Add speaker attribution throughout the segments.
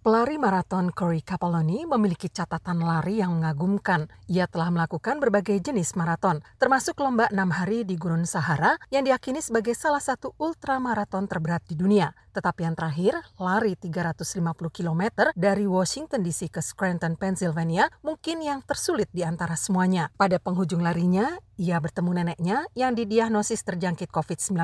Speaker 1: Pelari maraton Corey Capelloni memiliki catatan lari yang mengagumkan. Ia telah melakukan berbagai jenis maraton, termasuk lomba enam hari di Gurun Sahara yang diyakini sebagai salah satu ultramaraton terberat di dunia. Tetapi yang terakhir, lari 350 km dari Washington DC ke Scranton, Pennsylvania, mungkin yang tersulit di antara semuanya. Pada penghujung larinya, ia bertemu neneknya yang didiagnosis terjangkit COVID-19.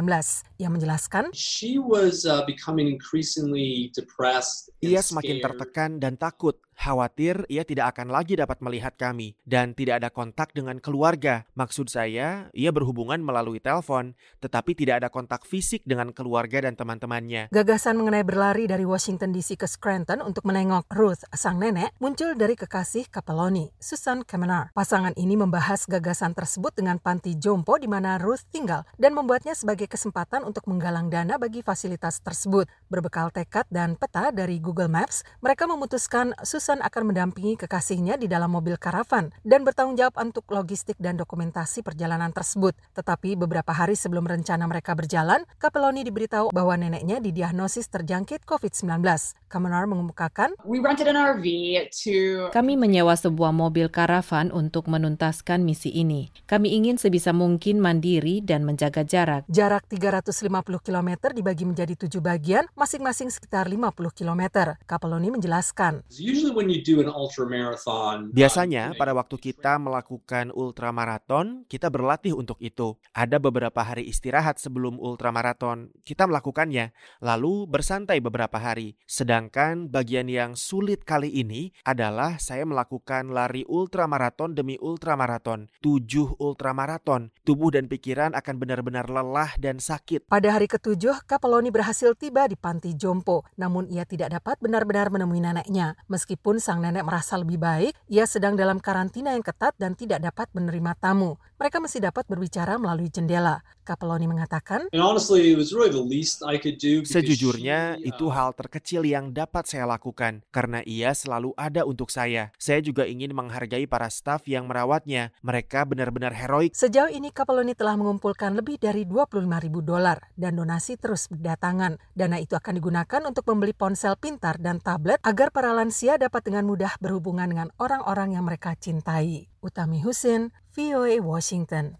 Speaker 1: Ia menjelaskan,
Speaker 2: She was uh, becoming increasingly depressed. and
Speaker 3: Ia semakin
Speaker 2: scared.
Speaker 3: tertekan dan takut, khawatir ia tidak akan lagi dapat melihat kami, dan tidak ada kontak dengan keluarga. Maksud saya, ia berhubungan melalui telepon, tetapi tidak ada kontak fisik dengan keluarga dan teman-temannya.
Speaker 1: Gagasan mengenai berlari dari Washington DC ke Scranton untuk menengok Ruth, sang nenek, muncul dari kekasih Capelloni, Susan Kamenar. Pasangan ini membahas gagasan tersebut dengan panti jompo di mana Ruth tinggal dan membuatnya sebagai kesempatan untuk menggalang dana bagi fasilitas tersebut. Berbekal tekad dan peta dari Google Maps, mereka memutuskan Susan akan mendampingi kekasihnya di dalam mobil karavan dan bertanggung jawab untuk logistik dan dokumentasi perjalanan tersebut. Tetapi beberapa hari sebelum rencana mereka berjalan, Capelloni diberitahu bahwa neneknya didiagnosis terjangkit COVID-19. Kamenar mengemukakan,
Speaker 4: We rented an RV to
Speaker 5: Kami menyewa sebuah mobil karavan untuk menuntaskan misi ini. Kami ingin sebisa mungkin mandiri dan menjaga jarak.
Speaker 1: jarak 350 km dibagi menjadi tujuh bagian, masing-masing sekitar 50 km. Capelloni menjelaskan,
Speaker 2: Usually when you do an ultra marathon,
Speaker 3: Biasanya, pada waktu kita melakukan ultramaraton, kita berlatih untuk itu. Ada beberapa hari istirahat sebelum ultramaraton, kita melakukannya, lalu bersantai beberapa hari. Sedangkan bagian yang sulit kali ini adalah saya melakukan lari ultramaraton demi ultramaraton, tujuh ultramaraton. Tubuh dan pikiran akan benar-benar lelah dan sakit.
Speaker 1: Pada hari ketujuh, Capelloni berhasil tiba di panti jompo, namun ia tidak dapat benar-benar menemui neneknya. Meskipun sang nenek merasa lebih baik, ia sedang dalam karantina yang ketat dan tidak dapat menerima tamu. Mereka masih dapat berbicara melalui jendela. Capelloni mengatakan,
Speaker 2: And honestly, it was really the least I could do. because
Speaker 3: Sejujurnya,
Speaker 2: she,
Speaker 3: itu
Speaker 2: uh,
Speaker 3: hal terkecil yang dapat saya lakukan karena ia selalu ada untuk saya. Saya juga ingin menghargai para staf yang merawatnya. Mereka benar-benar heroik.
Speaker 1: Sejauh ini Capelloni telah mengumpulkan lebih dari 25 ribu dolar dan donasi terus berdatangan. Dana itu akan digunakan untuk membeli ponsel pintar dan tablet agar para lansia dapat dengan mudah berhubungan dengan orang-orang yang mereka cintai. Utami Husin, VOA Washington.